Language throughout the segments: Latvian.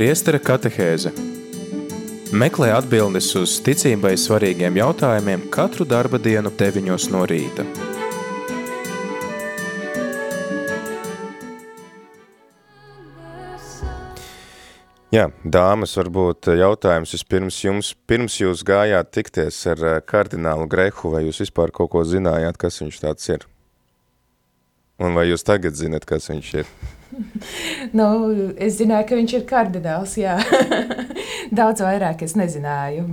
Priestera katehēze Meklē atbildes uz ticībai svarīgiem jautājumiem katru darba dienu 9 no rīta. Jā, dāmas, varbūt jautājums vispirms jums, pirms jūs gājāt tikties ar eh, kardinālu Grehu, vai jūs vispār kaut ko zinājāt, kas viņš tāds ir? Un vai jūs tagad zinat, kas viņš ir? nu, es zināju, ka viņš ir kardināls. Daudz vairāk es nezināju.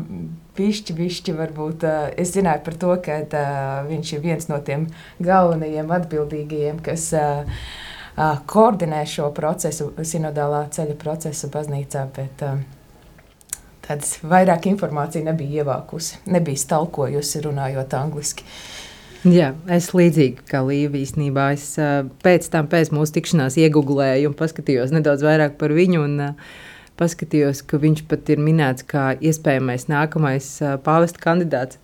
Pišķi, pišķi varbūt. Uh, es zināju par to, ka uh, viņš ir viens no tiem galvenajiem atbildīgajiem, kas uh, uh, koordinē šo procesu, sinodālā ceļa procesu baznīcā, bet uh, tādas vairāk informācija nebija ievākusi, nebija stalkojusi runājot angliski. Uh, Jā, es līdzīgi kā Līva īstenībā. Es pēc tam, pēc mūsu tikšanās, iegūlēju un paskatījos nedaudz vairāk par viņu. Un, paskatījos, ka viņš pat ir minēts kā iespējamais nākamais pāvesta kandidāts.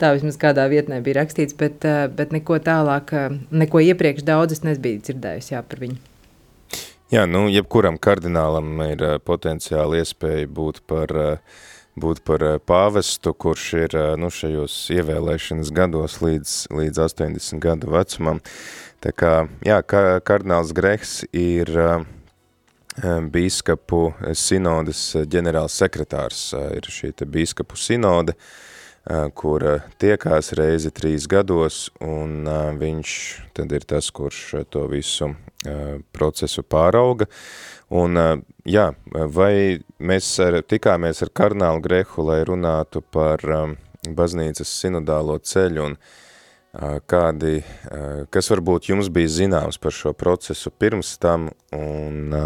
Tā vismaz kādā vietnē bija rakstīts, bet, bet neko tālāk, neko iepriekš daudz es nebiju dzirdējusi jā, par viņu. Jā, nu, jebkuram kardinālam ir potenciāli iespēja būt par uh, būt par eh, pāvestu, kurš ir eh, nu, šajos ievēlēšanas gados līdz, līdz 80 gadu vecumam. Tā kā, jā, kardināls Grehs ir uh, bīskapu sinodas ģenerāls sekretārs, ir šī te bīskapu sinode, uh, kur tiekās reizi trīs gados, un viņš tad ir tas, kurš to visu procesu pārauga. Un, jā, vai mēs ar, tikāmies ar kardinālu Grehu, lai runātu par baznīcas sinodālo ceļu un kādi, kas varbūt jums bija zināms par šo procesu pirms tam un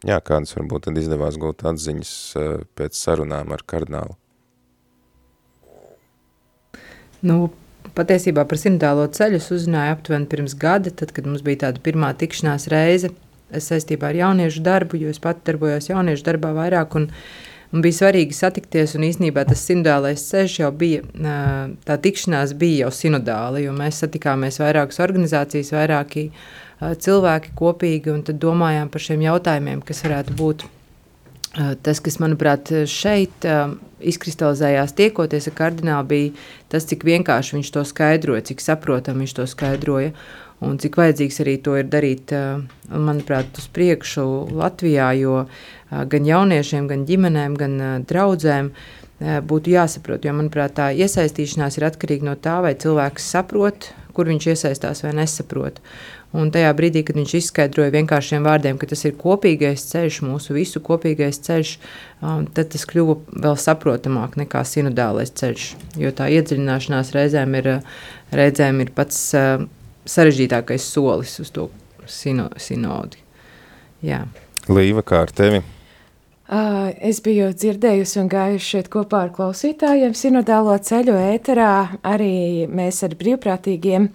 jā, kādas varbūt tad izdevās gūt atziņas pēc sarunām ar kardinālu? Nu, patiesībā par sinodālo ceļu uzzināju aptuveni pirms gada, tad, kad mums bija tāda pirmā tikšanās reize – saistībā ar jauniešu darbu, jo es pat darbojos jauniešu darbā vairāk. Un, un bija svarīgi satikties, un īsnībā tas sinodālais ceļš jau bija, tā tikšanās bija jau sinodāla, jo mēs satikāmies vairākas organizācijas, vairāki cilvēki kopīgi, un tad domājām par šiem jautājumiem, kas varētu būt Tas, kas manuprāt šeit izkristalizējās tiekoties ar kardinālu, bija tas, cik vienkārši viņš to skaidroja, cik saprotami viņš to skaidroja un cik vajadzīgs arī to ir darīt, manuprāt, uz priekšu Latvijā, jo gan jauniešiem, gan ģimenēm, gan draudzēm būtu jāsaprot, jo, manuprāt, tā iesaistīšanās ir atkarīga no tā, vai cilvēks saprot, kur viņš iesaistās vai nesaprot. Un tajā brīdī, kad viņš izskaidroja vienkāršiem vārdiem, ka tas ir kopīgais ceļš, mūsu visu kopīgais ceļš, tad tas kļuva vēl saprotamāk nekā sinodālais ceļš. Jo tā iedziļināšanās reizēm ir, reizēm ir pats sarežģītākais solis uz to sino, sinodi. Jā. Līva, kā ar tevi? Es biju dzirdējusi un gājuši šeit kopā ar klausītājiem sinodālo ceļu ēterā. Arī mēs ar brīvprātīgiem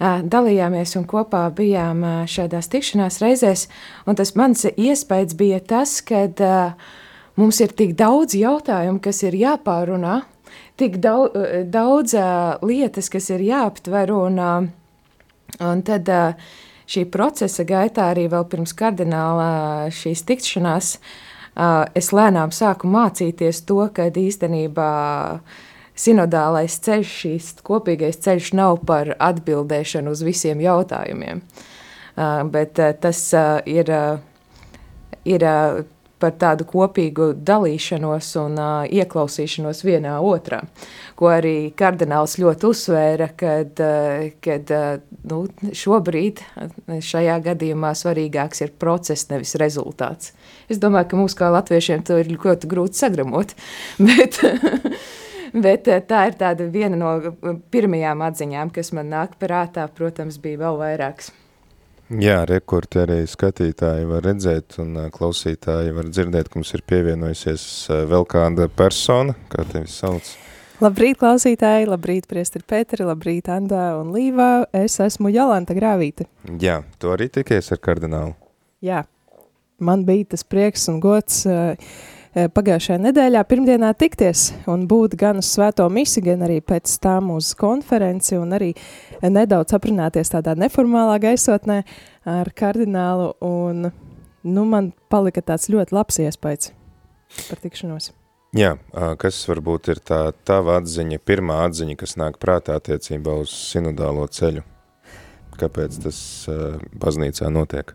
dalījāmies un kopā bijām šādās tikšanās reizēs. Un tas mans iespējas bija tas, ka mums ir tik daudz jautājumu, kas ir jāpārunā, tik daudz, daudz lietas, kas ir jāaptver un Un tad šī procesa gaitā arī vēl pirms kardināla šīs tikšanās es lēnām sāku mācīties to, ka īstenībā sinodālais ceļš, šīs kopīgais ceļš nav par atbildēšanu uz visiem jautājumiem, bet tas ir, ir par tādu kopīgu dalīšanos un uh, ieklausīšanos vienā otrā, ko arī kardināls ļoti uzsvēra, kad, uh, kad uh, nu, šobrīd šajā gadījumā svarīgāks ir process, nevis rezultāts. Es domāju, ka mums kā latviešiem to ir ļoti grūti sagramot, bet, bet tā ir viena no pirmajām atziņām, kas man nāk prātā, protams, bija vēl vairāks. Jā, rekordi arī skatītāji var redzēt un klausītāji var dzirdēt, ka mums ir pievienojusies vēl kāda persona, kā tevi sauc. Labrīt, klausītāji, labrīt, priesteri Pēteri, labrīt, Andā un Līvā. Es esmu Jolanta Grāvīte. Jā, tu arī tikies ar kardinālu. Jā, man bija tas prieks un gods uh, pagājušajā nedēļā pirmdienā tikties un būt gan uz svēto misi, gan arī pēc tam uz konferenci un arī nedaudz aprunāties tādā neformālā gaisotnē ar kardinālu un nu, man palika tāds ļoti labs iespējas par tikšanos. Jā, kas varbūt ir tā tava atziņa, pirmā atziņa, kas nāk prātā attiecībā uz sinodālo ceļu? Kāpēc tas baznīcā notiek?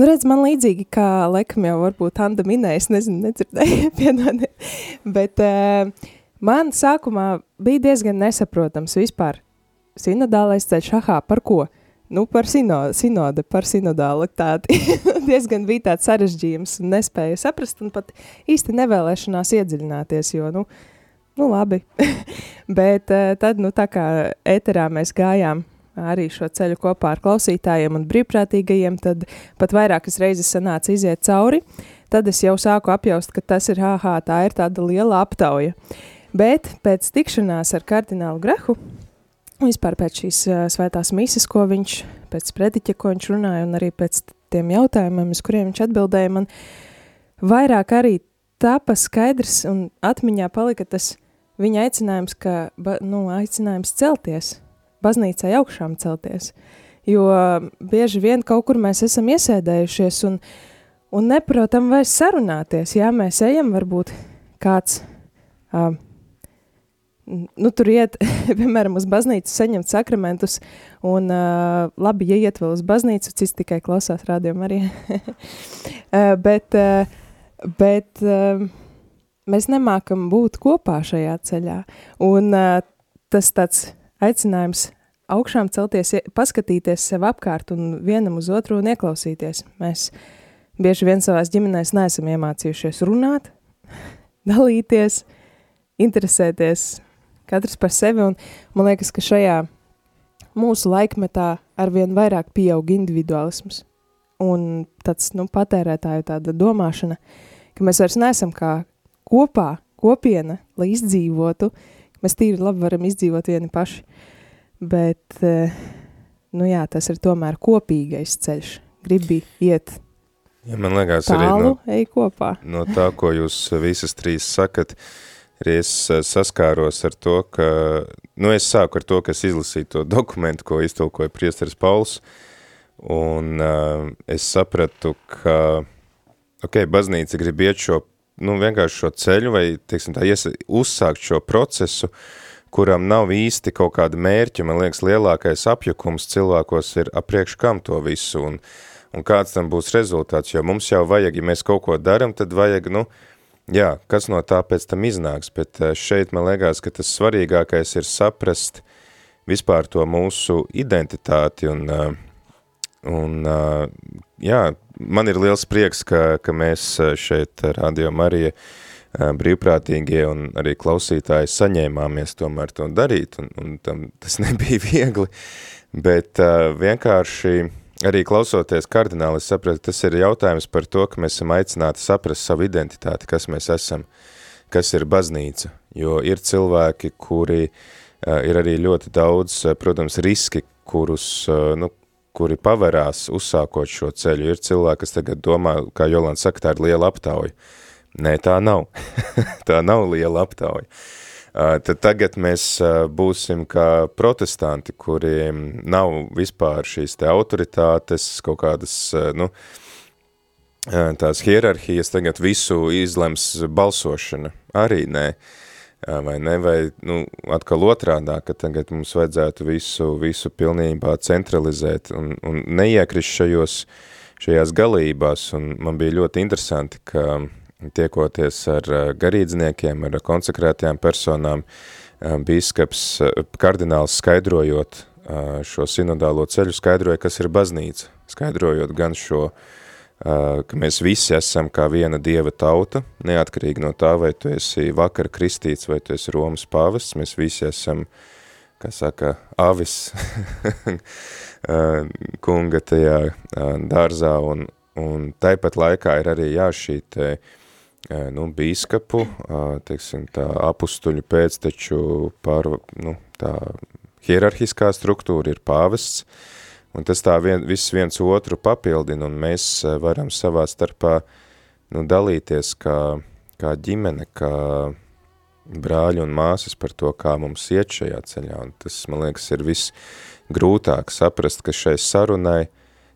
Nu, redz, man līdzīgi, kā laikam jau varbūt Anda minēja, es nezinu, nedzirdēju, piedodiet, bet uh, man sākumā bija diezgan nesaprotams vispār sinodālais ceļš, ahā, par ko? nu, par sino, sinode, par sinodalitāti. diezgan bija tāds sarežģījums un nespēja saprast un pat īsti nevēlēšanās iedziļināties, jo, nu, nu labi. Bet uh, tad, nu, tā kā ēterā mēs gājām arī šo ceļu kopā ar klausītājiem un brīvprātīgajiem, tad pat vairākas reizes sanāca iziet cauri, tad es jau sāku apjaust, ka tas ir, āhā, tā ir tāda liela aptauja. Bet pēc tikšanās ar kardinālu Grehu, vispār pēc šīs uh, svētās mises, ko viņš, pēc prediķa, ko viņš runāja, un arī pēc tiem jautājumiem, uz kuriem viņš atbildēja, man vairāk arī tāpa skaidrs un atmiņā palika tas viņa aicinājums, ka, ba, nu, aicinājums celties, baznīcai augšām celties, jo bieži vien kaut kur mēs esam iesēdējušies un, un neprotam vairs sarunāties, jā, mēs ejam varbūt kāds, uh, nu, tur iet, piemēram, uz baznīcu saņemt sakramentus, un uh, labi, ja iet vēl uz baznīcu, cits tikai klausās rādījumu arī. uh, bet uh, bet uh, mēs nemākam būt kopā šajā ceļā, un uh, tas tāds aicinājums augšām celties, paskatīties sev apkārt un vienam uz otru un ieklausīties. Mēs bieži vien savās ģimenēs neesam iemācījušies runāt, dalīties, interesēties katrs par sevi, un man liekas, ka šajā mūsu laikmetā arvien vairāk pieaug individualisms un tāds, nu, patērētāju tāda domāšana, ka mēs vairs neesam kā kopā, kopiena, lai izdzīvotu, mēs tīri labi varam izdzīvot vieni paši, bet, eh, nu jā, tas ir tomēr kopīgais ceļš, gribi iet ja, man liekas, tālu, arī no, ej kopā. No tā, ko jūs visas trīs sakat, arī es eh, saskāros ar to, ka, nu es sāku ar to, ka es izlasīju to dokumentu, ko iztulkoja priesteris Pauls, un uh, es sapratu, ka, ok, baznīca grib iet šo, nu vienkārši šo ceļu, vai, teiksim tā, ies, uzsākt šo procesu, kuram nav īsti kaut kāda mērķa, man liekas, lielākais apjukums cilvēkos ir apriekš kam to visu, un, un kāds tam būs rezultāts, jo mums jau vajag, ja mēs kaut ko daram, tad vajag, nu, uh, jā, kas no tā pēc tam iznāks, bet eh, šeit man liekas, ka tas svarīgākais ir saprast vispār to mūsu identitāti un, eh, un jā, man ir liels prieks, ka, ka mēs šeit Radio Marija brīvprātīgie un arī klausītāji saņēmāmies tomēr to darīt, un, un tam tas nebija viegli, bet vienkārši Arī klausoties kardināli, es sapratu, tas ir jautājums par to, ka mēs esam aicināti saprast savu identitāti, kas mēs esam, kas ir baznīca, jo ir cilvēki, kuri uh, ir arī ļoti daudz, protams, riski, kurus, uh, nu, kuri paverās uzsākot šo ceļu. Ir cilvēki, kas tagad domā, kā Jolanda saka, tā ir liela aptauja. Nē, tā nav. tā nav liela aptauja. Uh, tad tagad mēs būsim kā protestanti, kuriem nav vispār šīs te autoritātes, kaut kādas, nu, tās hierarhijas, tagad visu izlems balsošana. Arī nē. Vai ne, vai, nu, atkal otrādā, ka tagad mums vajadzētu visu, visu pilnībā centralizēt un, un neiekrist šajos, šajās galībās, un man bija ļoti interesanti, ka tiekoties ar eh, garīdzniekiem, ar konsekrētajām personām, eh, bīskaps, eh, kardināls skaidrojot šo sinodālo ceļu, skaidroja, kas ir baznīca, skaidrojot gan šo, ka mēs visi esam kā viena dieva tauta, neatkarīgi no tā, vai tu esi vakar kristīts, vai tu esi Romas pāvests, mēs visi esam, kā saka, avis kunga tajā dārzā, un, un taipat laikā ir arī jā, šī te, nu, bīskapu, teiksim, tā apustuļu pēcteču pār, nu, tā hierarhiskā struktūra ir pāvests, un tas tā vien, viss viens otru papildina, un mēs varam savā starpā, nu, dalīties kā, kā ģimene, kā brāļi un māsas par to, kā mums iet šajā ceļā, un tas, man liekas, ir viss grūtāk saprast, ka šai sarunai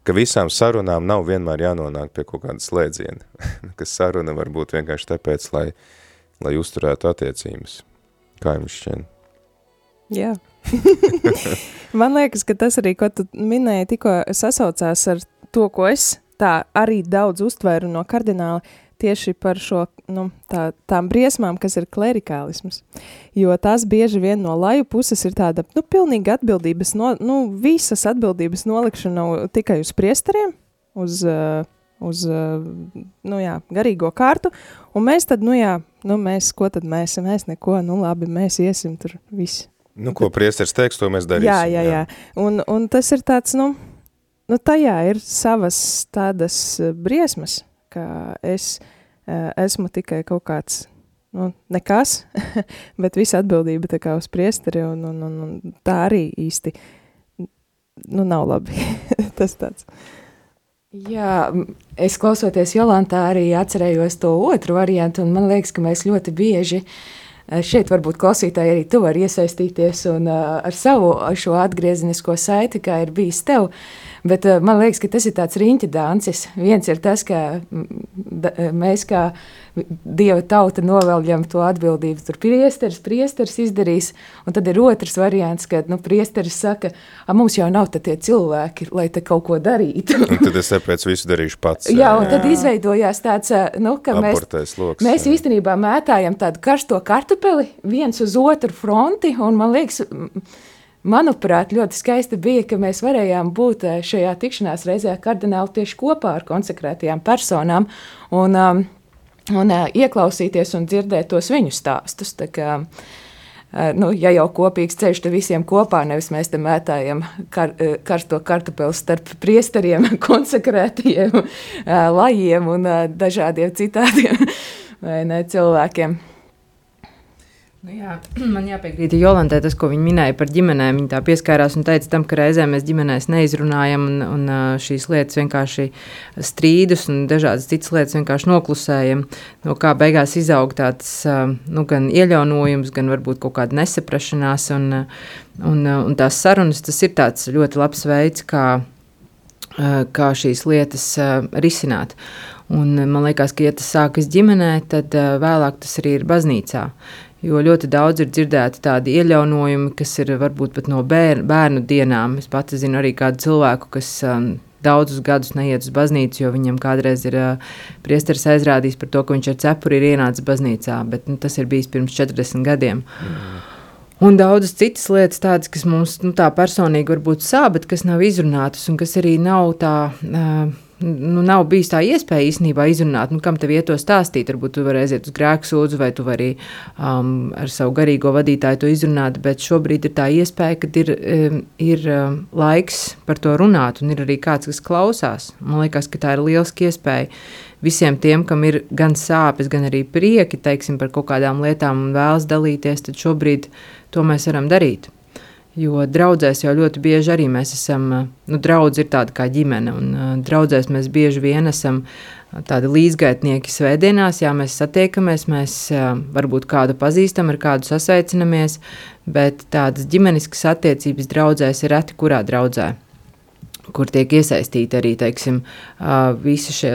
ka visām sarunām nav vienmēr jānonāk pie kaut kāda slēdziena, ka saruna var būt vienkārši tāpēc, lai, lai uzturētu attiecības. Kā jums šķien? Jā. Man liekas, ka tas arī, ko tu minēji, tikko sasaucās ar to, ko es tā arī daudz uztvēru no kardināla, tieši par šo, nu, tā, tām briesmām, kas ir klerikālisms. Jo tās bieži vien no laju puses ir tāda, nu, pilnīga atbildības, no, nu, visas atbildības nolikšana tikai uz priesteriem, uz, uh, uz uh, nu, jā, garīgo kārtu, un mēs tad, nu, jā, nu, mēs, ko tad mēs, mēs neko, nu, labi, mēs iesim tur visi. Nu, ko priesteris teiks, to mēs darīsim. Jā, jā, jā. Un, un tas ir tāds, nu, nu, tajā ir savas tādas briesmas, ka es uh, esmu tikai kaut kāds, nu, nekas, bet visa atbildība tā kā uz priesteri, un, un, un, un tā arī īsti, nu, nav labi. Tas tāds. Jā, es klausoties Jolantā arī atcerējos to otru variantu, un man liekas, ka mēs ļoti bieži šeit varbūt klausītāji arī tu vari iesaistīties un uh, ar savu šo atgriezenisko saiti, kā ir bijis tev, uh, Bet uh, man liekas, ka tas ir tāds riņķa dancis. Viens ir tas, ka eh, mēs kā dieva tauta noveļam to atbildību. Tur priesteris, priesteris izdarīs, un tad ir otrs variants, kad nu, priesteris saka, mums jau nav tie cilvēki, lai te kaut ko darītu. tad es tāpēc visu darīšu pats. Jā, un tad izveidojās tāds, nu, ka mēs, loks, mēs īstenībā mētājam tādu karsto kartupeli viens uz otru fronti, un man liekas, Manuprāt, ļoti skaisti bija, ka mēs varējām būt eh, šajā tikšanās reizē kardināli tieši kopā ar konsekrētajām personām un, um, un uh, ieklausīties un dzirdēt tos viņu stāstus. Tā kā, uh, nu, ja jau kopīgs ceļš, tad visiem kopā nevis mēs te mētājam kar, uh, karsto kartupeli starp priesteriem, konsekrētajiem, lajiem un dažādiem citādiem ne, cilvēkiem. Nu jā, man jāpiekrīt Jolantai tas, ko viņa minēja par ģimenēm. Viņa tā pieskārās un teica tam, ka reizē mēs ģimenēs neizrunājam un, un šīs lietas vienkārši strīdus un dažādas citas lietas vienkārši noklusējam. No kā beigās izaug tāds nu, gan ieļaunojums, gan varbūt kaut kāda nesaprašanās un, un, un tās sarunas, tas ir tāds ļoti labs veids, kā, kā šīs lietas risināt. Un man liekas, ka, ja tas sākas ģimenē, tad vēlāk tas arī ir baznīcā. Jo ļoti daudz ir dzirdēti tādi iejaunojumi, kas ir varbūt pat no bērnu, bērnu dienām. Es pati zinu arī kādu cilvēku, kas um, daudzus gadus neiet uz baznīcu, jo viņam kādreiz ir uh, priesteris aizrādījis par to, ka viņš ar cepuri ir ienācis baznīcā, bet nu, tas ir bijis pirms 40 gadiem. Mm. Un daudzas citas lietas, tādas, kas mums nu, tā personīgi varbūt sāp, bet kas nav izrunātas un kas arī nav tā. Uh, nu, nav bijis tā iespēja īstenībā izrunāt, nu, kam tev iet to stāstīt. Varbūt tu vari aiziet uz grēku sūdzu, vai tu vari um, ar savu garīgo vadītāju to izrunāt, bet šobrīd ir tā iespēja, ka ir, um, ir um, laiks par to runāt, un ir arī kāds, kas klausās. Man liekas, ka tā ir lieliski iespēja visiem tiem, kam ir gan sāpes, gan arī prieki, teiksim, par kaut kādām lietām un vēlas dalīties, tad šobrīd to mēs varam darīt. Jo draudzēs jau ļoti bieži arī mēs esam, nu, draudz ir tāda kā ģimene, un uh, draudzēs mēs bieži vien esam tādi līdzgaitnieki svētdienās, jā, mēs satiekamies, mēs varbūt kādu pazīstam, ar kādu sasveicinamies, bet tādas ģimeniskas attiecības draudzēs ir reti kurā draudzē kur tiek iesaistīti arī teiksim, visi šie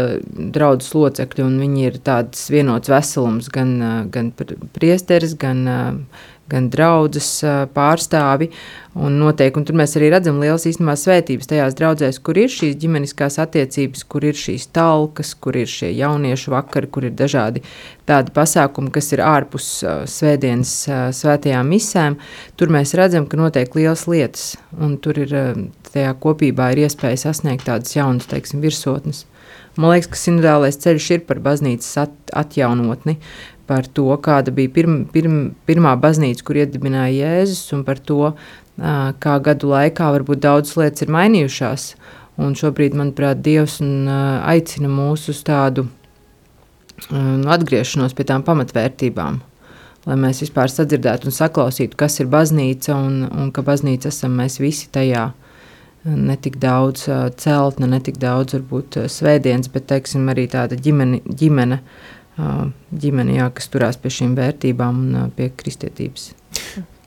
draugu locekļi, viņi ir tāds vienots veselums, gan, gan priesteris, gan gan draudzes pārstāvi. Un noteikti, un tur mēs arī redzam lielas īstenībā svētības tajās draudzēs, kur ir šīs ģimeniskās attiecības, kur ir šīs talkas, kur ir šie jauniešu vakari, kur ir dažādi tādi pasākumi, kas ir ārpus uh, svētdienas uh, svētajām misēm. Tur mēs redzam, ka notiek lielas lietas, un tur ir uh, tajā kopībā ir iespēja sasniegt tādas jaunas, teiksim, virsotnes. Man liekas, ka sinodālais ceļš ir par baznīcas at, atjaunotni, par to, kāda bija pirm, pirm, pirmā baznīca, kur iedibināja Jēzus, un par to, kā gadu laikā varbūt daudzas lietas ir mainījušās. Un šobrīd, manuprāt, Dievs aicina mūs uz tādu nu, atgriešanos pie tām pamatvērtībām, lai mēs vispār sadzirdētu un saklausītu, kas ir baznīca un, un ka baznīca esam mēs visi tajā. Ne tik daudz celtne, ne tik daudz varbūt svētdienas, bet teiksim, arī tāda ģimene, ģimene uh, ģimene, jā, kas turās pie šīm vērtībām un pie kristietības.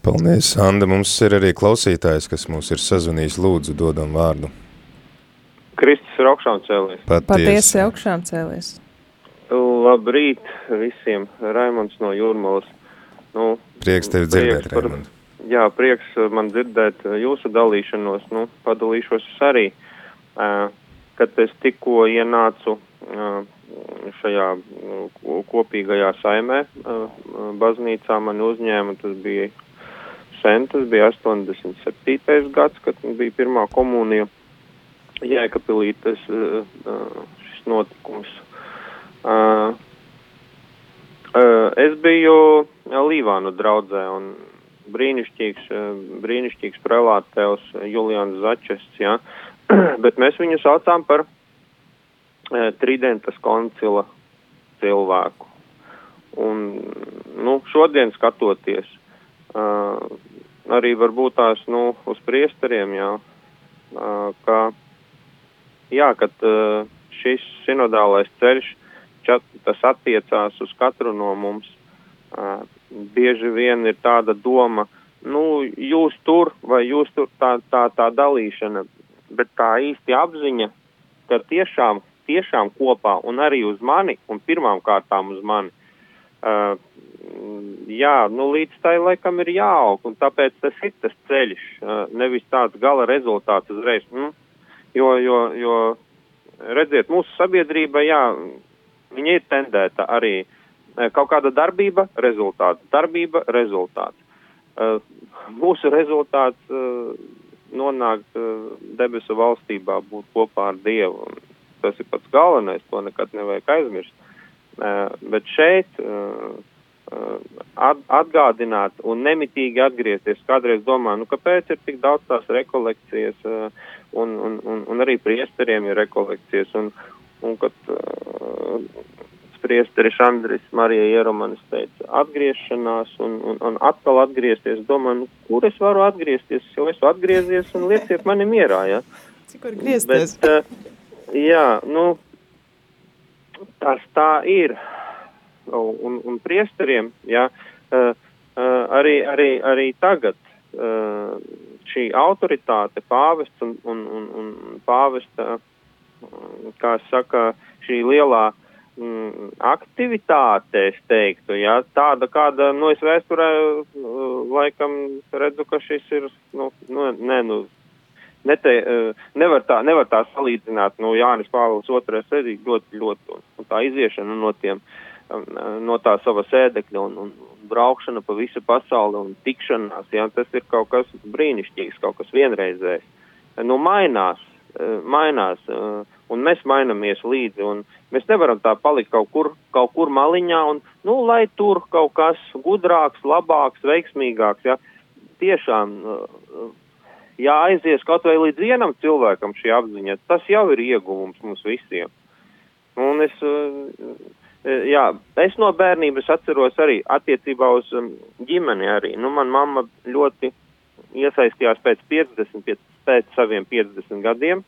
Paldies, Anda. Mums ir arī klausītājs, kas mums ir sazvanījis. Lūdzu, dodam vārdu. Kristus ir augšām cēlies. Patiesi. Patiesi augšām cēlies. Labrīt visiem, Raimons no Jūrmalas. Nu, Prieks tevi dzirdēt, par- Raimond. Jā, prieks man dzirdēt jūsu dalīšanos. Nu, padalīšos arī, kad es tikko ienācu šajā ko- kopīgajā saimē, baznīcā mani uzņēma, tas bija sen, tas bija 87. gads, kad bija pirmā komunija Jēkabīlī tas šis notikums. Es biju Līvānu draudzē un brīnišķīgs, brīnišķīgs prelātēvs Julians Začests, jā. Bet mēs viņu saucām par Tridentas koncila cilvēku. Un, nu, šodien skatoties, uh, arī varbūt tās, nu, uz priesteriem, jā, uh, ka, jā, kad uh, šis sinodālais ceļš, čat, tas attiecās uz katru no mums, uh, bieži vien ir tāda doma, nu, jūs tur vai jūs tur tā, tā, tā dalīšana, bet tā īsti apziņa, ka tiešām, tiešām kopā un arī uz mani un pirmām kārtām uz mani, uh, jā, nu līdz tai laikam ir jāaug, un tāpēc tas ir tas ceļš, uh, nevis tāds gala rezultāts uzreiz. Nu, jo, jo, jo, redziet, mūsu sabiedrība, jā, viņa ir tendēta arī eh, kaut kāda darbība, rezultāts, darbība, rezultāts. Uh, mūsu rezultāts uh, nonākt uh, debesu valstībā, būt kopā ar Dievu. Un tas ir pats galvenais, to nekad nevajag aizmirst. Bet šeit at, atgādināt un nemitīgi atgriezties. Kādreiz domā, nu kāpēc ir tik daudz tās rekolekcijas, un, un, un, un arī priesteriem ir rekolekcijas. Un, un kad priesteris Andris Marija Ieromanis teica atgriešanās un, un, un atkal atgriezties, domā, nu, kur es varu atgriezties, jo esmu atgriezies un lieciet mani mierā, ja. Cik var griezties? Bet, uh, jā, nu, tas tā ir. Un, un priesteriem, jā, uh, uh, arī, arī, arī tagad uh, šī autoritāte, pāvests un, un, un, un pāvesta, kā saka, šī lielā mm, aktivitāte, es teiktu, jā, tāda kāda, nu, es vēsturē laikam redzu, ka šis ir, nu, nu nē, nu, nete, uh, nevar, tā, nevar tā salīdzināt, nu, Jānis Pāvils otrais arī ļoti, ļoti, un, tā iziešana no tiem, um, no tā sava sēdekļa un, un braukšana pa visu pasauli un tikšanās, jā, tas ir kaut kas brīnišķīgs, kaut kas vienreizējs. Nu, mainās, mainās, un mēs mainamies līdzi, un mēs nevaram tā palikt kaut kur, kaut kur maliņā, un, nu, lai tur kaut kas gudrāks, labāks, veiksmīgāks, jā, tiešām, ja aizies kaut vai līdz vienam cilvēkam šī apziņa, tas jau ir ieguvums mums visiem. Un es, uh, jā, es no bērnības atceros arī attiecībā uz um, ģimeni arī. Nu, man mamma ļoti iesaistījās pēc 50, pēc, pēc saviem 50 gadiem,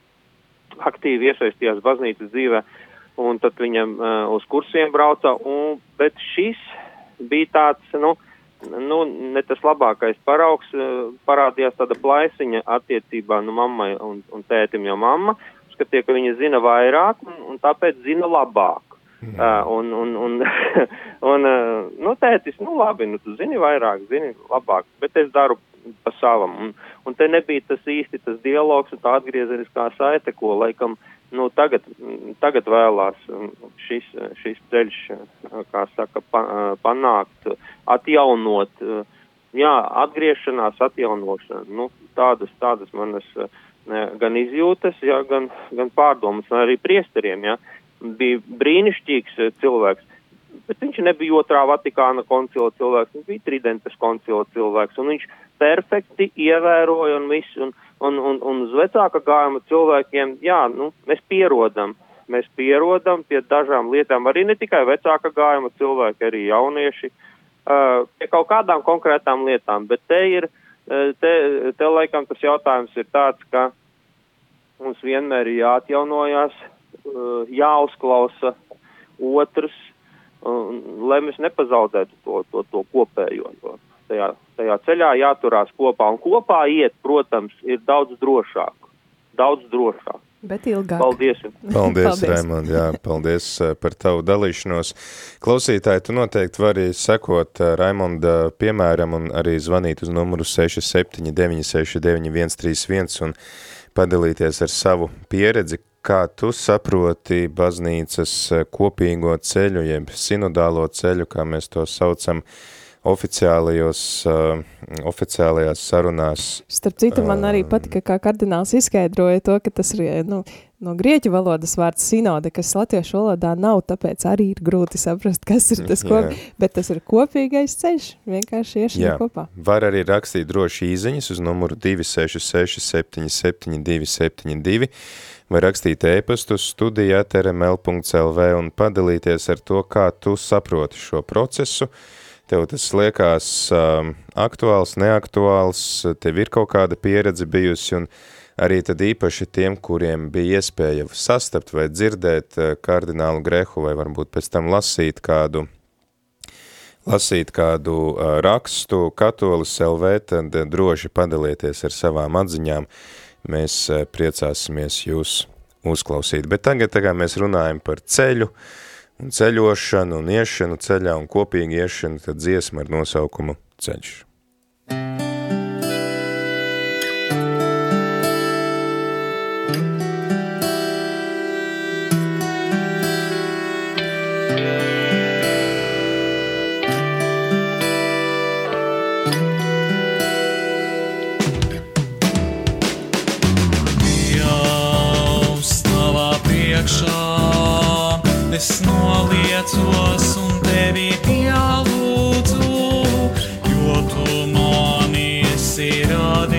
aktīvi iesaistījās baznīcas dzīvē, un tad viņam uh, uz kursiem brauca, un, bet šis bija tāds, nu, nu, ne tas labākais paraugs, uh, parādījās tāda plaisiņa attiecībā nu mammai un, un tētim, jo mamma skatīja, ka viņa zina vairāk un, un tāpēc zina labāk. Mm. Uh, un, un, un, un uh, nu, tētis, nu, labi, nu, tu zini vairāk, zini labāk, bet es daru pa savam. Un, un te nebija tas īsti tas dialogs un tā atgriezeniskā saite, ko, laikam, nu, tagad, tagad vēlās um, šis, šis ceļš, uh, kā saka, pa, uh, panākt, atjaunot, uh, jā, atgriešanās, atjaunošana, nu, tādas, tādas manas gan izjūtas, jā, gan, gan pārdomas, un arī priesteriem, jā, bija brīnišķīgs cilvēks, bet viņš nebija otrā Vatikāna koncila cilvēks, viņš bija Tridentes koncila cilvēks, un viņš perfekti ievēroja un visu, un, un, un, un uz vecāka gājuma cilvēkiem, jā, nu, mēs pierodam, mēs pierodam pie dažām lietām, arī ne tikai vecāka gājuma cilvēki, arī jaunieši, uh, pie kaut kādām konkrētām lietām, bet te ir, uh, te, te laikam tas jautājums ir tāds, ka mums vienmēr ir jāatjaunojās, uh, jāuzklausa otrs, uh, lai mēs nepazaudētu to, to, to kopējo. To. Tajā, tajā ceļā jāturās kopā, un kopā iet, protams, ir daudz drošāk. Daudz drošāk. Bet ilgāk. Paldies! Paldies, paldies. Raimond, jā, paldies uh, par tavu dalīšanos. Klausītāji, tu noteikti vari sekot uh, Raimonda piemēram un arī zvanīt uz numuru 679699131 un padalīties ar savu pieredzi, kā tu saproti baznīcas uh, kopīgo ceļu, jeb sinodālo ceļu, kā mēs to saucam, oficiālajos, uh, oficiālajās sarunās. Starp citu, man arī patika, kā kardināls izskaidroja to, ka tas ir nu, no grieķu valodas vārds sinode, kas latviešu valodā nav, tāpēc arī ir grūti saprast, kas ir tas kopīgi, bet tas ir kopīgais ceļš, vienkārši iešana kopā. Var arī rakstīt droši īziņas uz numuru 266 77 272, vai rakstīt ēpastu studijā trml.lv un padalīties ar to, kā tu saproti šo procesu, tev tas liekas um, aktuāls, neaktuāls, tev ir kaut kāda pieredze bijusi, un arī tad īpaši tiem, kuriem bija iespēja sastapt vai dzirdēt uh, kardinālu Grehu, vai varbūt pēc tam lasīt kādu, lasīt kādu uh, rakstu katolis LV, tad uh, droši padalieties ar savām atziņām, mēs uh, priecāsimies jūs uzklausīt. Bet tagad, tagad mēs runājam par ceļu, uh, un ceļošanu un iešanu ceļā un kopīgi iešanu, tad dziesma ar nosaukumu ceļš. es noliecos un tevi pielūdzu, jo tu mani esi radījis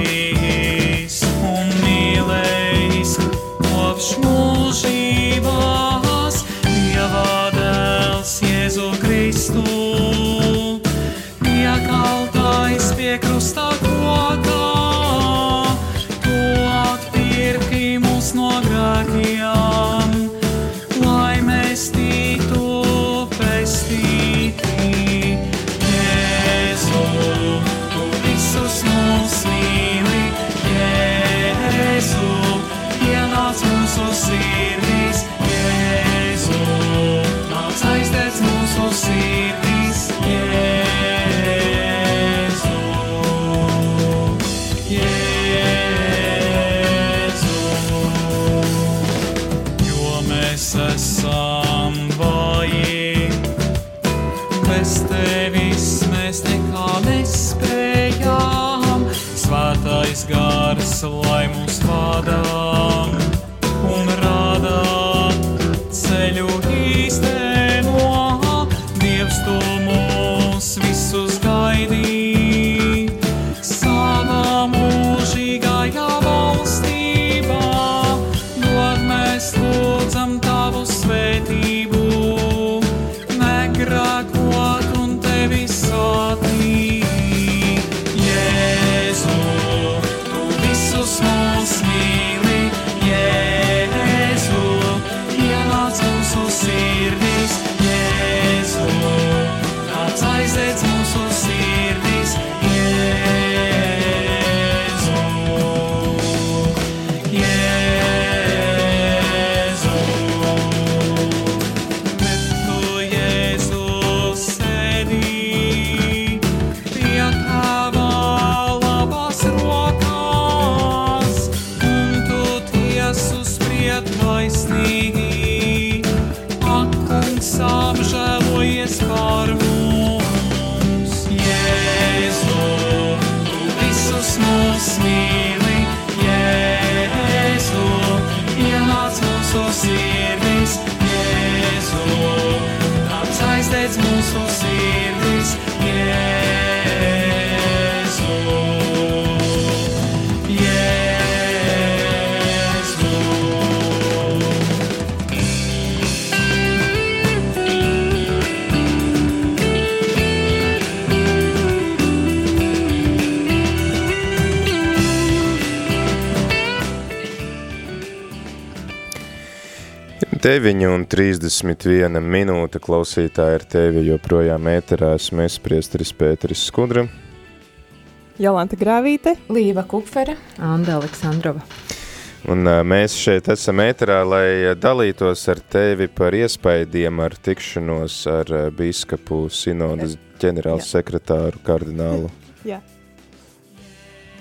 Deviņi un 31 minūte klausītāji ar tevi joprojām ēterā esmu es, priesteris Pēteris Skudra. Jolanta Grāvīte. Līva Kupfera. Anda Aleksandrova. Un mēs šeit esam ēterā, lai dalītos ar tevi par iespaidiem ar tikšanos ar biskapu sinodas ģenerāls sekretāru kardinālu. Jā.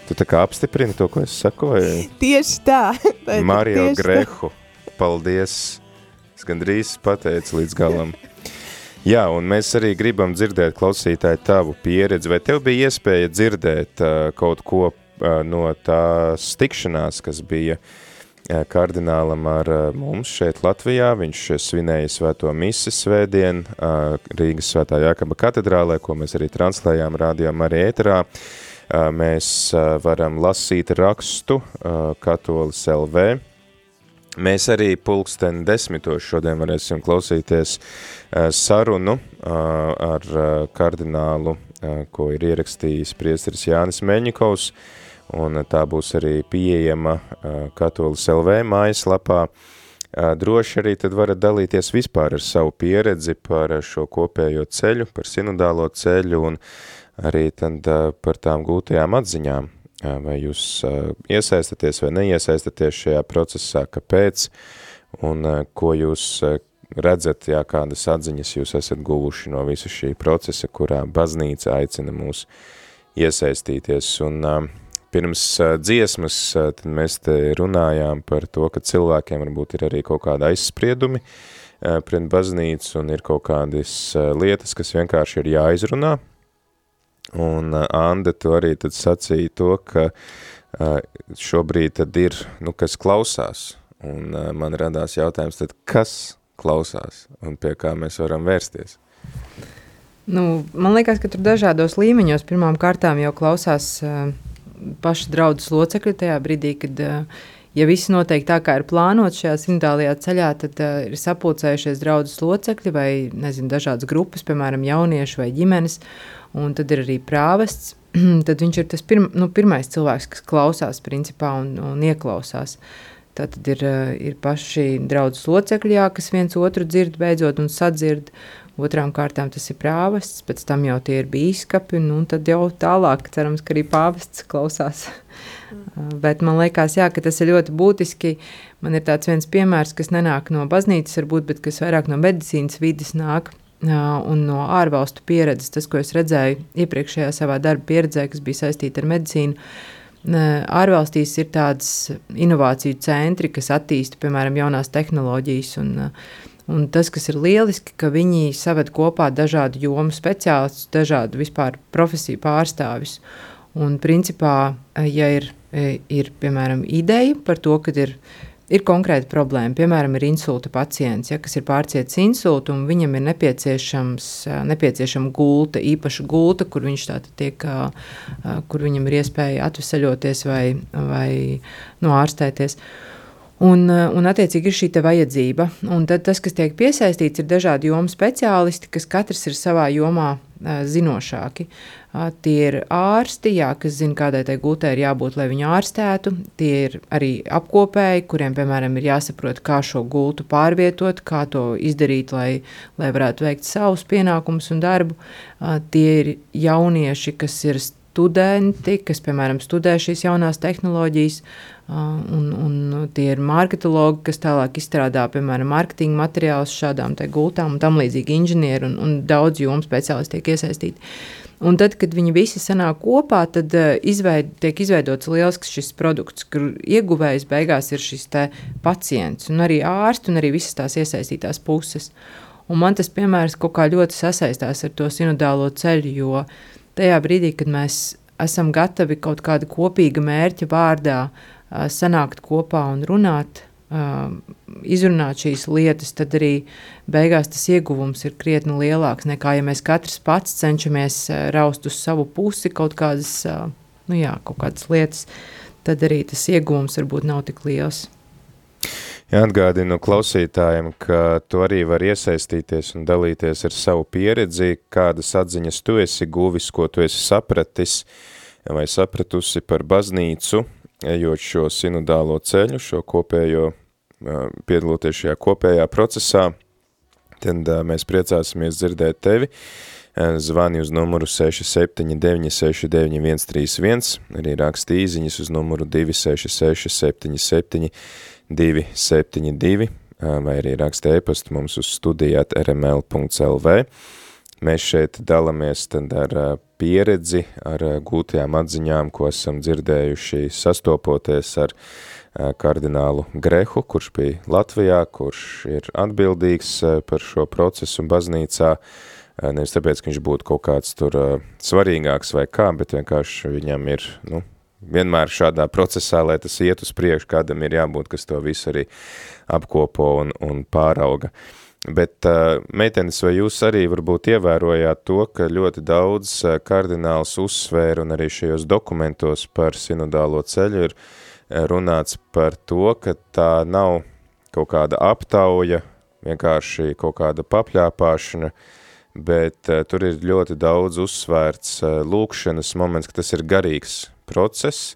Tu tā kā apstiprini to, ko es saku, vai Tieši tā. Tā Mario tieši tā. Grehu. Paldies. Es gandrīz pateicu līdz galam. Jā, un mēs arī gribam dzirdēt klausītāju tavu pieredzi. Vai tev bija iespēja dzirdēt uh, kaut ko uh, no tās tikšanās, kas bija uh, kardinālam ar uh, mums šeit Latvijā? Viņš svinēja svēto misi svētdien uh, Rīgas svētā Jākaba katedrālē, ko mēs arī translējām rādījām arī ēterā. Uh, mēs uh, varam lasīt rakstu uh, Katolis LV, Mēs arī pulksteni desmitos šodien varēsim klausīties uh, sarunu uh, ar uh, kardinālu, ko ir ierakstījis priesteris Jānis Meņikovs, un tā būs arī pieejama Katolis LV mājaslapā. Droši arī tad varat dalīties vispār ar savu pieredzi par šo kopējo ceļu, par sinodālo ceļu un arī tad par tām gūtajām atziņām vai jūs iesaistaties vai neiesaistaties šajā procesā, kāpēc, un ko jūs redzat, jā, kādas atziņas jūs esat guvuši no visa šī procesa, kurā baznīca aicina mūs iesaistīties. Un pirms dziesmas tad mēs te runājām par to, ka cilvēkiem varbūt ir arī kaut kāda aizspriedumi pret baznīcu un ir kaut kādas lietas, kas vienkārši ir jāizrunā, Un uh, Anda, tu arī tad sacīja to, ka uh, šobrīd tad ir, nu, kas klausās. Un uh, man radās jautājums, tad kas klausās un pie kā mēs varam vērsties? Nu, man liekas, ka tur dažādos līmeņos pirmām kārtām jau klausās uh, paši draudzes locekļi tajā brīdī, kad, uh, ja viss notiek tā, kā ir plānots šajā simtālajā ceļā, tad uh, ir sapulcējušies draudzes locekļi vai, nezinu, dažādas grupas, piemēram, jaunieši vai ģimenes, un tad ir arī prāvests, tad viņš ir tas pirm, nu, pirmais cilvēks, kas klausās principā un, un ieklausās. Tā tad ir, ir paši draudzes locekļi, jā, kas viens otru dzird beidzot un sadzird, Otrām kārtām tas ir prāvests, pēc tam jau tie ir bīskapi, nu, un tad jau tālāk cerams, ka arī pāvests klausās. Mm. Bet man liekas, jā, ka tas ir ļoti būtiski. Man ir tāds viens piemērs, kas nenāk no baznīcas, varbūt, bet kas vairāk no medicīnas vidas nāk. Un no ārvalstu pieredzes, tas, ko es redzēju iepriekšējā savā darba pieredzē, kas bija saistīta ar medicīnu, ārvalstīs ir tādas inovāciju centri, kas attīsta, piemēram, jaunās tehnoloģijas. Un, Un tas, kas ir lieliski, ka viņi saved kopā dažādu jomu speciālistus, dažādu vispār profesiju pārstāvis. Un, principā, ja ir, ir piemēram, ideja par to, ka ir, ir konkrēta problēma, piemēram, ir insulta pacients, ja, kas ir pārcietis insultu, un viņam ir nepieciešama gulta, īpaša gulta, kur viņš tiek, kur viņam ir iespēja atvesaļoties vai, vai nu, ārstēties. Un, un attiecīgi ir šī vajadzība. Un tad tas, kas tiek piesaistīts, ir dažādi jomu speciālisti, kas katrs ir savā jomā zinošāki. Uh, tie ir ārsti, jā, kas zina, kādai tai gultai ir jābūt, lai viņu ārstētu. Tie ir arī apkopēji, kuriem, piemēram, ir jāsaprot, kā šo gultu pārvietot, kā to izdarīt, lai, lai varētu veikt savus pienākumus un darbu. Tie ir jaunieši, kas ir studenti, kas, piemēram, studē šīs jaunās tehnoloģijas, un, un tie ir marketologi, kas tālāk izstrādā, piemēram, marketinga materiālus šādām gultām un tam līdzīgi inženieri un, un daudz jomu speciālisti tiek iesaistīti. Un tad, kad viņi visi sanāk kopā, tad uh, izveid, tiek izveidots liels šis produkts, kur ieguvējs beigās ir šis pacients, un arī ārsts, un arī visas tās iesaistītās puses. Un man tas piemērs kaut kā ļoti sasaistās ar to sinodālo ceļu, jo tajā brīdī, kad mēs esam gatavi kaut kāda kopīga mērķa vārdā sanākt kopā un runāt, izrunāt šīs lietas, tad arī beigās tas ieguvums ir krietni lielāks nekā ja mēs katrs pats cenšamies raust uz savu pusi kaut kādas, nu jā, kaut kādas lietas, tad arī tas ieguvums varbūt nav tik liels. Atgādinu klausītājiem, ka tu arī var iesaistīties un dalīties ar savu pieredzi, kādas atziņas tu esi guvis, ko tu esi sapratis vai sapratusi par baznīcu, ejot šo sinodālo ceļu, šo kopējo, piedaloties šajā kopējā procesā, tad mēs priecāsimies dzirdēt tevi. zvani uz numuru 679 691 131, arī raksti īziņas uz numuru 266 77 272, vai arī raksta e-pastu mums uz studijāt rml.lv. Mēs šeit dalamies tad ar pieredzi, ar gūtajām atziņām, ko esam dzirdējuši sastopoties ar kardinālu Grehu, kurš bija Latvijā, kurš ir atbildīgs par šo procesu baznīcā, nevis tāpēc, ka viņš būtu kaut kāds tur svarīgāks vai kā, bet vienkārši viņam ir, nu, vienmēr šādā procesā, lai tas iet uz priekšu, kādam ir jābūt, kas to visu arī apkopo un, un pārauga. Bet, meitenes, vai jūs arī varbūt ievērojāt to, ka ļoti daudz kardināls uzsvēra un arī šajos dokumentos par sinodālo ceļu ir runāts par to, ka tā nav kaut kāda aptauja, vienkārši kaut kāda papļāpāšana, bet tur ir ļoti daudz uzsvērts lūkšanas moments, ka tas ir garīgs process,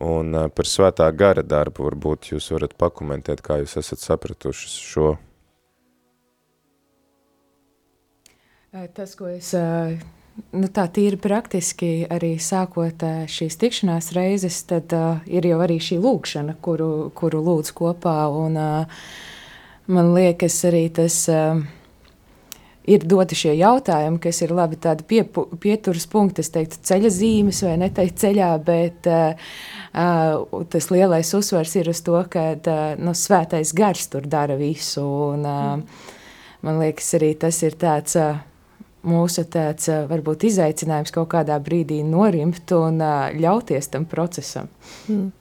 un par svētā gara darbu varbūt jūs varat pakomentēt, kā jūs esat sapratuši šo Tas, ko es nu, tā tīri praktiski arī sākot šīs tikšanās reizes, tad uh, ir jau arī šī lūkšana, kuru, kuru lūdz kopā. Un, uh, man liekas, arī tas uh, ir doti šie jautājumi, kas ir labi tādi pie, pieturas punkti, es teiktu, ceļa zīmes vai neteikt ceļā, bet uh, uh, tas lielais uzsvars ir uz to, ka uh, nu, svētais gars tur dara visu. Un, uh, man liekas, arī tas ir tāds. Uh, mūsu tāds, varbūt izaicinājums kaut kādā brīdī norimt un ļauties tam procesam. Mm.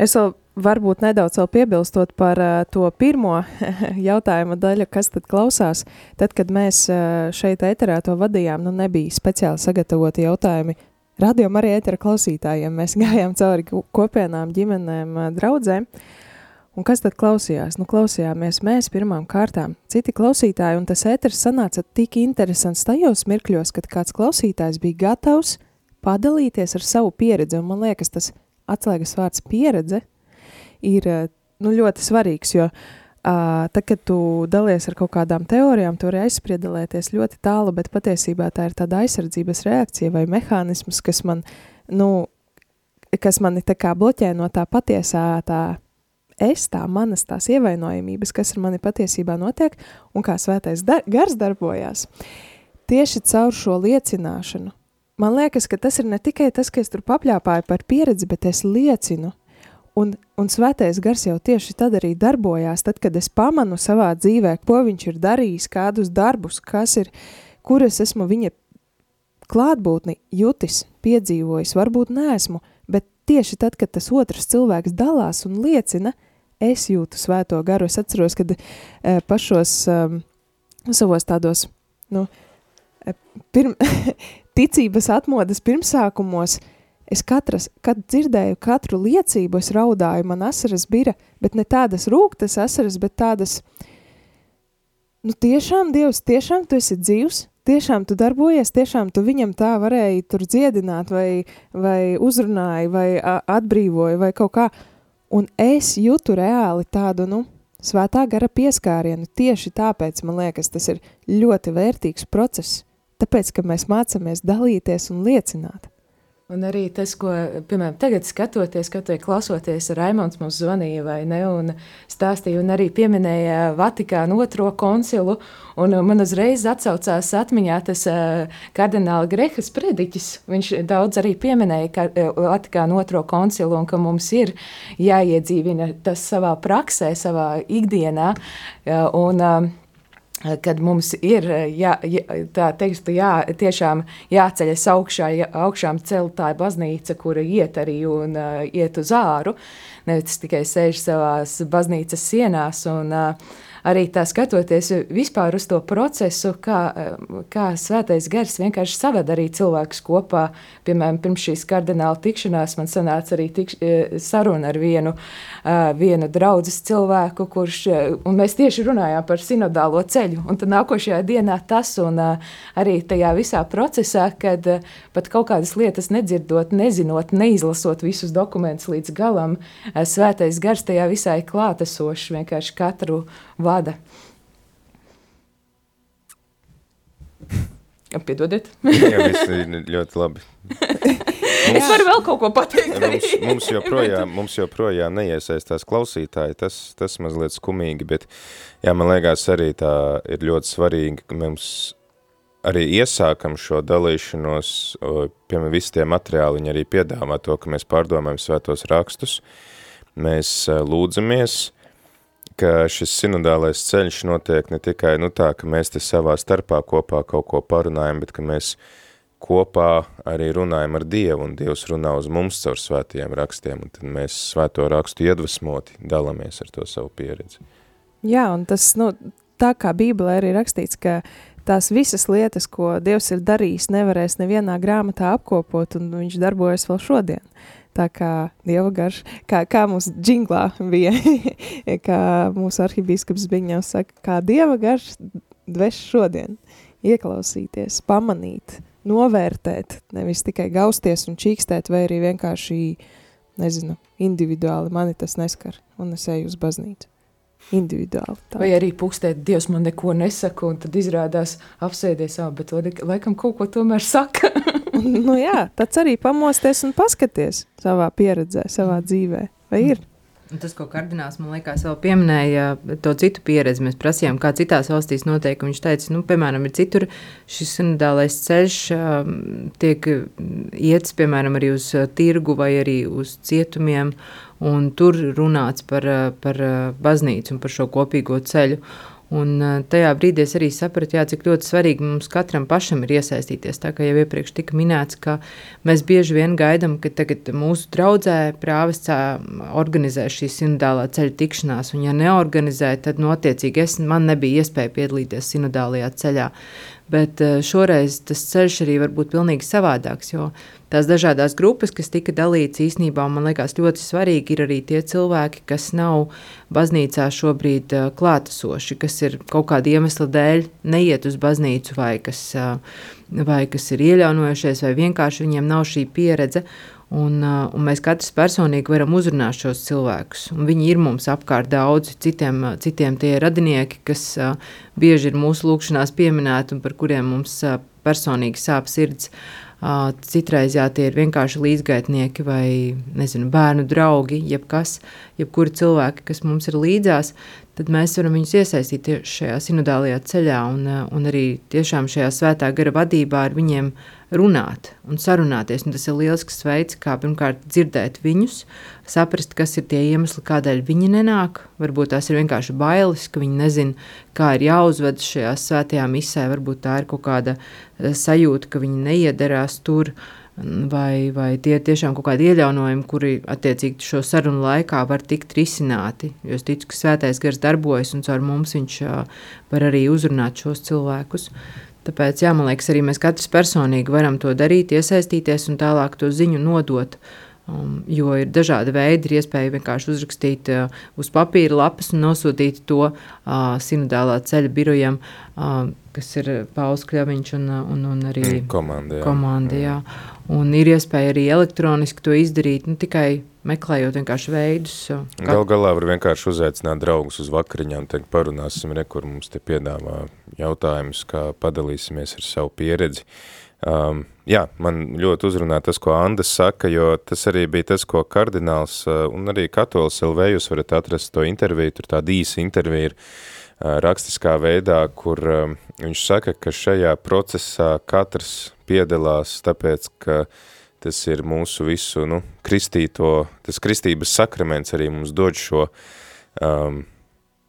Es vēl varbūt nedaudz piebilstot par uh, to pirmo jautājuma daļu, kas tad klausās. Tad, kad mēs uh, šeit ēterā to vadījām, nu nebija speciāli sagatavoti jautājumi radio arī ētera klausītājiem. Mēs gājām cauri kopienām, ģimenēm, uh, draudzēm. Uh, Un kas tad klausījās? Nu, klausījāmies mēs pirmām kārtām, citi klausītāji, un tas ēters sanāca tik interesants tajos mirkļos, kad kāds klausītājs bija gatavs padalīties ar savu pieredzi, un man liekas, tas atslēgas vārds pieredze ir nu, ļoti svarīgs, jo uh, tad, kad tu dalies ar kaut kādām teorijām, tu vari aizspriedelēties ļoti tālu, bet patiesībā tā ir tāda aizsardzības reakcija vai mehānisms, kas man, nu, kas mani tā kā bloķē no tā patiesā tā es, tā manas tās ievainojamības, kas ar mani patiesībā notiek un kā svētais dar gars darbojās, tieši caur šo liecināšanu. Man liekas, ka tas ir ne tikai tas, ka es tur papļāpāju par pieredzi, bet es liecinu. Un, un svētais gars jau tieši tad arī darbojās, tad, kad es pamanu savā dzīvē, ko viņš ir darījis, kādus darbus, kas ir, kur es esmu viņa klātbūtni jutis, piedzīvojis, varbūt neesmu, bet tieši tad, kad tas otrs cilvēks dalās un liecina, es jūtu svēto garu. Es atceros, kad e, pašos um, savos tādos, nu, e, pirm, ticības atmodas pirmsākumos, es katras, kad dzirdēju katru liecību, es raudāju, man asaras bira, bet ne tādas rūktas asaras, bet tādas, nu tiešām, Dievs, tiešām tu esi dzīvs, tiešām tu darbojies, tiešām tu viņam tā varēji tur dziedināt vai, vai uzrunāji vai atbrīvoji vai kaut kā. Un es jūtu reāli tādu, nu, svētā gara pieskārienu. Tieši tāpēc man liekas, tas ir ļoti vērtīgs process. Tāpēc, ka mēs mācāmies dalīties un liecināt. Un arī tas, ko, piemēram, tagad skatoties, kaut vai klausoties, Raimons mums zvanīja vai ne, un stāstīja, un arī pieminēja Vatikānu otro koncilu, un man uzreiz atsaucās atmiņā tas kardināla Grehas prediķis. Viņš daudz arī pieminēja Vatikānu otro koncilu, un ka mums ir jāiedzīvina tas savā praksē, savā ikdienā, un kad mums ir jā, tā teikt, jā, tiešām jāceļas augšā, jā, augšām celtāja baznīca, kura iet arī un uh, iet uz āru, nevis tikai sēž savās baznīcas sienās un uh, arī tā skatoties vispār uz to procesu, kā, kā svētais gars vienkārši saved arī cilvēkus kopā. Piemēram, pirms šīs kardināla tikšanās man sanāca arī tikš, e, saruna ar vienu, vienu draudzes cilvēku, kurš, un mēs tieši runājām par sinodālo ceļu, un tad nākošajā dienā tas, un arī tajā visā procesā, kad pat kaut kādas lietas nedzirdot, nezinot, neizlasot visus dokumentus līdz galam, svētais gars tajā visai klātesošs vienkārši katru vārdu vada. Piedodiet. Jā, viss ir ļoti labi. Es varu vēl kaut ko pateikt. Mums, mums, joprojām, mums joprojām neiesaistās klausītāji, tas, tas mazliet skumīgi, bet jā, man liekas arī tā ir ļoti svarīgi, ka mums arī iesākam šo dalīšanos, piemēram, visi tie materiāli, viņi arī piedāvā to, ka mēs pārdomājam svētos rakstus, mēs ā, lūdzamies, ka šis sinodālais ceļš notiek ne tikai nu tā, ka mēs te savā starpā kopā kaut ko parunājam, bet ka mēs kopā arī runājam ar Dievu, un Dievs runā uz mums caur svētajiem rakstiem, un tad mēs svēto rakstu iedvesmoti dalamies ar to savu pieredzi. Jā, un tas, nu, tā kā Bībelē arī rakstīts, ka tās visas lietas, ko Dievs ir darījis, nevarēs nevienā grāmatā apkopot, un viņš darbojas vēl šodien. Tā kā Dieva garš, kā, kā mūsu džinglā bija, kā mūsu arhibīskaps Biņņevs saka, kā Dieva garš dveš šodien, ieklausīties, pamanīt, novērtēt, nevis tikai gausties un čīkstēt, vai arī vienkārši, nezinu, individuāli mani tas neskar, un es eju uz baznīcu. Individuāli. Tā. Vai arī pukstēt, Dievs man neko nesaka, un tad izrādās apsēdies, ā, bet laik- laikam kaut ko tomēr saka. Nu jā, tāds arī pamosties un paskaties savā pieredzē, savā dzīvē. Vai ir? Tas, ko kardināls man liekas, vēl pieminēja, to citu pieredzi. Mēs prasījām, kā citās valstīs notiek. Viņš teica, nu, piemēram, ir citur šis sinodālais ceļš, um, tiek iets, piemēram, arī uz uh, tirgu vai arī uz cietumiem, un tur runāts par, uh, par uh, baznīcu un par šo kopīgo ceļu. Un uh, tajā brīdī es arī sapratu, jā, cik ļoti svarīgi mums katram pašam ir iesaistīties. Tā kā jau iepriekš tika minēts, ka mēs bieži vien gaidām, ka tagad mūsu draudzē prāvests organizē šīs sinodālā ceļa tikšanās, un ja neorganizē, tad notiecīgi es, man nebija iespēja piedalīties sinodālajā ceļā. Bet eh, šoreiz tas ceļš arī var būt pilnīgi savādāks, jo tās dažādas grupas, kas tika dalītas īsnībā, man liekas, ļoti svarīgi ir arī tie cilvēki, kas nav baznīcā šobrīd uh, klātesoši, kas ir kaut kāda iemesla dēļ neiet uz baznīcu vai kas, uh, vai kas ir ieļaunojušies vai vienkārši viņiem nav šī pieredze. Un, uh, un mēs katrs personīgi varam uzrunāt šos cilvēkus. Un viņi ir mums apkārt daudzi, citiem, uh, citiem tie radinieki, kas uh, bieži ir mūsu lūkšanās pieminēti un par kuriem mums personīgi sāp sirds. Citreiz jā, tie ir vienkārši līdzgaitnieki vai nezinu, bērnu draugi, jebkas, jebkuri cilvēki, kas mums ir līdzās. Tad mēs varam viņus iesaistīt šajā sinodālajā ceļā un, un arī tiešām šajā svētā gara vadībā ar viņiem runāt un sarunāties. Un tas ir lielisks veids, kā pirmkārt dzirdēt viņus, saprast, kas ir tie iemesli, kādēļ viņi nenāk. Varbūt tās ir vienkārši bailes, ka viņi nezina, kā ir jāuzvedas šajā svētajā misē. Varbūt tā ir kaut kāda eh, sajūta, ka viņi neiederās tur. Vai, vai tie ir tiešām kaut kādi iejaunojumi, kuri attiecīgi šo sarunu laikā var tikt risināti. Jo es ticu, ka svētais gars darbojas un caur mums viņš uh, var arī uzrunāt šos cilvēkus. Tāpēc, jā, man liekas, arī mēs katrs personīgi varam to darīt, iesaistīties un tālāk to ziņu nodot. Um, jo ir dažādi veidi, ir iespēja vienkārši uzrakstīt uh, uz papīra lapas un nosūtīt to uh, sinodālā ceļa birojam, uh, kas ir Pauls Kļaviņš un, uh, un, un arī Komanda, jā. komanda. Jā. Un ir iespēja arī elektroniski to izdarīt, nu, tikai meklējot vienkārši veidus. uh, kā- Gal galā var vienkārši uzaicināt draugus uz vakariņām, teikt parunāsim, re, kur mums te piedāvā jautājumus, kā padalīsimies ar savu pieredzi. Um, jā, man ļoti uzrunā tas, ko Andas saka, jo tas arī bija tas, ko kardināls uh, un arī katolis LV, jūs varat atrast to interviju, tur tāda īsa intervija ir uh, rakstiskā veidā, kur um, viņš saka, ka šajā procesā katrs piedalās tāpēc, ka tas ir mūsu visu, nu, kristīto, tas kristības sakraments arī mums dod šo um,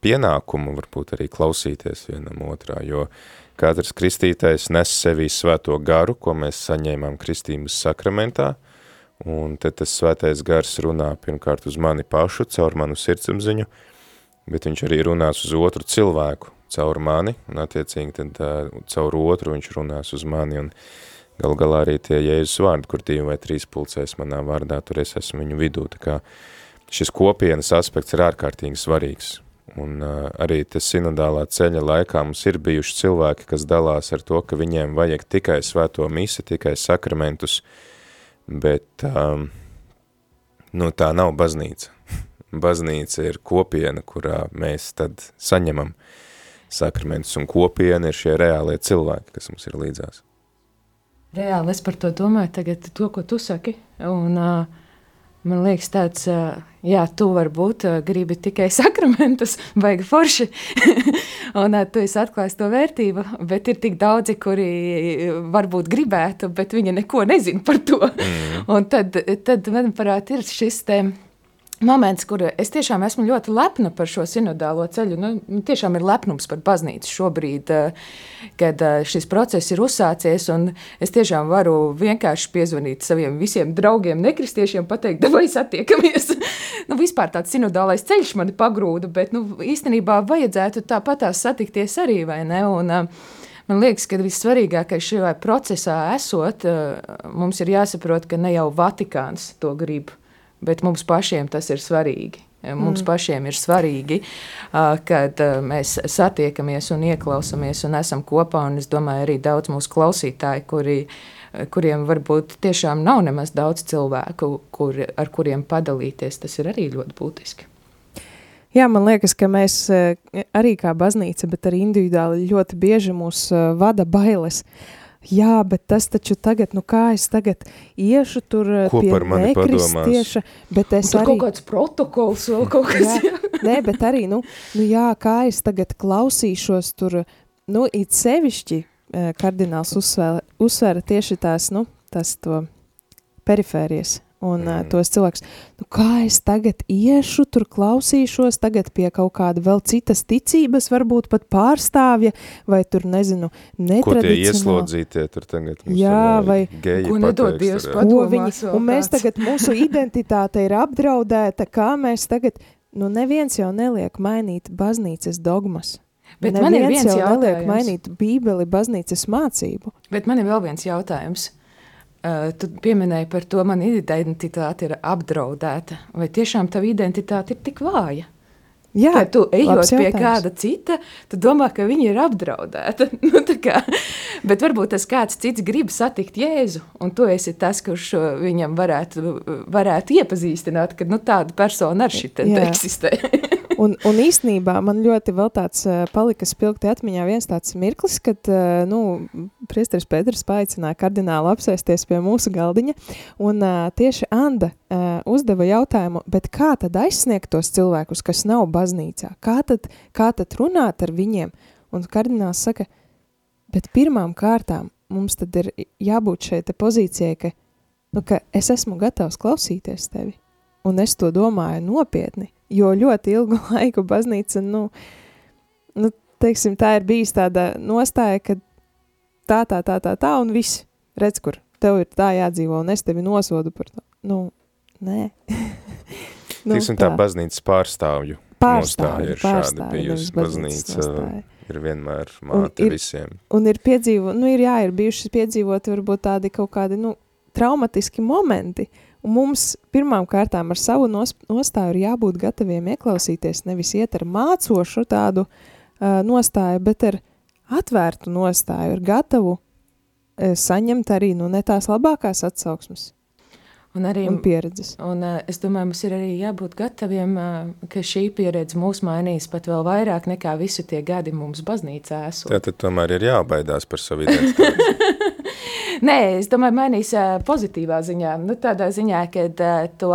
pienākumu, varbūt arī klausīties vienam otrā, jo katrs kristītais nes sevī svēto garu, ko mēs saņēmām kristības sakramentā, un tad tas svētais gars runā pirmkārt uz mani pašu, caur manu sirdsapziņu, bet viņš arī runās uz otru cilvēku, caur mani, un attiecīgi tad uh, caur otru viņš runās uz mani, un gal galā arī tie Jēzus vārdi, kur divi vai trīs pulcēs manā vārdā, tur es esmu viņu vidū, tā kā šis kopienas aspekts ir ārkārtīgi svarīgs, un uh, arī tas sinodālā ceļa laikā mums ir bijuši cilvēki, kas dalās ar to, ka viņiem vajag tikai svēto misi, tikai sakramentus, bet um, nu, tā nav baznīca. baznīca ir kopiena, kurā mēs tad saņemam sakramentus, un kopiena ir šie reālie cilvēki, kas mums ir līdzās. Reāli es par to domāju, tagad to, ko tu saki. Un, uh, man liekas, tāds, jā, tu varbūt uh, gribi tikai sakramentus, vajag forši. un tu esi atklājis to vērtību, bet ir tik daudzi, kuri varbūt gribētu, bet viņi neko nezina par to. Mm. Un tad, tad manuprāt, ir šis tēma moments, kur es tiešām esmu ļoti lepna par šo sinodālo ceļu. Nu, tiešām ir lepnums par baznīcu šobrīd, eh, kad eh, šis process ir uzsācies. Es tiešām varu vienkārši piezvanīt saviem visiem draugiem, nekristiešiem, pateikt, vai satiekamies. nu, vispār tāds sinodālais ceļš mani pagrūda, bet nu, īstenībā vajadzētu tāpatās satikties arī, vai ne? Un, uh, Man liekas, ka vissvarīgākais šajā procesā esot, mums ir jāsaprot, ka ne jau Vatikāns to grib bet mums pašiem tas ir svarīgi. Mums mm. pašiem ir svarīgi, kad mēs satiekamies un ieklausāmies un esam kopā. Un es domāju, arī daudz mūsu klausītāji, kuri, kuriem varbūt tiešām nav nemaz daudz cilvēku, kur, ar kuriem padalīties, tas ir arī ļoti būtiski. Jā, man liekas, ka mēs arī kā baznīca, bet arī individuāli ļoti bieži mūs vada bailes. Uh, jā, bet tas taču tagad, nu kā es tagad iešu tur eh, Ko pie nekristieša, bet es arī... kaut kāds protokols vēl kaut kas. jā, nē, bet arī, nu, nu jā, kā es tagad klausīšos tur, nu, it sevišķi eh, kardināls uzsvēra, uzsvēra tieši tās, nu, tas to perifērijas un mm. uh, tos cilvēkus. Nu, kā es tagad iešu, tur klausīšos, tagad pie kaut kāda vēl citas ticības, varbūt pat pārstāvja, vai tur nezinu, netradicionāli. Ieslodzītie tur tagad? Jā, vai geji ko nedod Dievs Padomās un mēs tagad, mūsu identitāte ir apdraudēta, kā mēs tagad, nu neviens jau neliek mainīt baznīcas dogmas. Bet man ir Neviens viens jau neliek jautājums. mainīt bībeli baznīcas mācību. Bet man ir vēl viens jautājums. Uh, tu pieminēji par to, ka mana identitāte ir apdraudēta. Vai tiešām tava identitāte ir tik vāja? Jā, Ka tu ejot pie kāda cita, tu domā, ka viņa ir apdraudēta. nu, kā, bet varbūt tas kāds cits grib satikt Jēzu, un tu esi tas, kurš viņam varētu, varētu iepazīstināt, ka nu, tāda persona ar šitā Jā. eksistē. Un, un īstenībā man ļoti vēl tāds uh, palika spilgti atmiņā viens tāds mirklis, kad, uh, nu, priesteris Pēters paaicināja kardinālu apsēsties pie mūsu galdiņa, un uh, tieši Anda uzdeva jautājumu, bet kā tad aizsniegt tos cilvēkus, kas nav baznīcā? Kā tad, kā tad runāt ar viņiem? Un kardināls saka, bet pirmām kārtām mums tad ir jābūt šai te pozīcijai, ka, nu, ka es esmu gatavs klausīties tevi, un es to domāju nopietni, jo ļoti ilgu laiku baznīca, nu, nu teiksim, tā ir bijis tāda nostāja, ka tā, tā, tā, tā, tā, un viss, redz, kur tev ir tā jādzīvo, un es tevi nosodu par to. Nu, nē. nu, Tiksim tā baznīcas pārstāvju nostāja ir šāda pārstāvju, bijusi. Baznīca nostāja. ir vienmēr māte ir- visiem. Un ir piedzīvo, nu ir jā, ir bijuši piedzīvoti varbūt tādi kaut kādi, nu, traumatiski momenti, un mums pirmām kārtām ar savu nos, nostāju ir jābūt gataviem ieklausīties, nevis iet ar mācošu tādu uh, nostāju, bet ar atvērtu nostāju, ar gatavu uh, saņemt arī, nu, ne tās labākās atsauksmes Un arī un pieredzes. Un, uh, es domāju, mums ir arī jābūt gataviem, uh, ka šī pieredze mūs mainīs pat vēl vairāk nekā visi tie gadi mums baznīcā esot. Tātad tomēr ir jābaidās par savu identitāti. Nē, es domāju, mainīs pozitīvā ziņā. Nu, tādā ziņā, ka tu,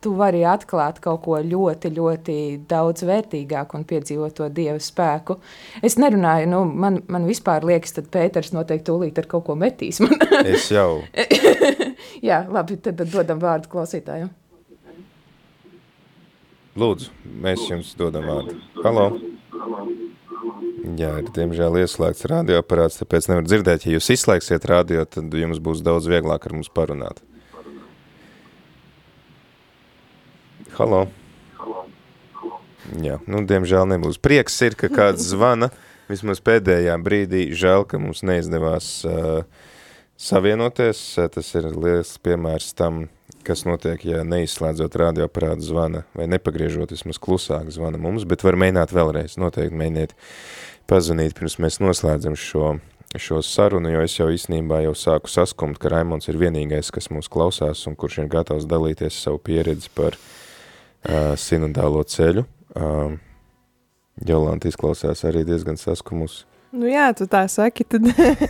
tu vari atklāt kaut ko ļoti, ļoti daudz vērtīgāku un piedzīvot to dieva spēku. Es nerunāju, nu, man, man vispār liekas, ka Pēters noteikti tūlīt ar kaut ko metīs. Es jau Jā, labi, tad, tad dodam vārdu klausītājiem. Lūdzu, mēs jums dodam vārdu. Halo! Jā, ir diemžēl ieslēgts radioaparāts, tāpēc nevar dzirdēt. Ja jūs izslēgsiet radio, tad jums būs daudz vieglāk ar mums parunāt. Halo! Jā, nu, diemžēl nebūs. Prieks ir, ka kāds zvana, vismaz pēdējā brīdī. Žēl, ka mums neizdevās uh, savienoties. Uh, Tas ir liels piemērs tam, kas notiek, ja neizslēdzot radioaparātu zvana vai nepagriežot vismaz klusāk zvana mums, bet var mēģināt vēlreiz, noteikti mēģiniet pazvanīt, pirms mēs noslēdzam šo, šo sarunu, jo es jau īstenībā jau sāku saskumt, ka Raimons ir vienīgais, kas mūs klausās un kurš ir gatavs dalīties savu pieredzi par uh, sinodālo ceļu. Uh, Jolanta izklausās arī diezgan saskumusi. Nu jā, tu tā saki, tad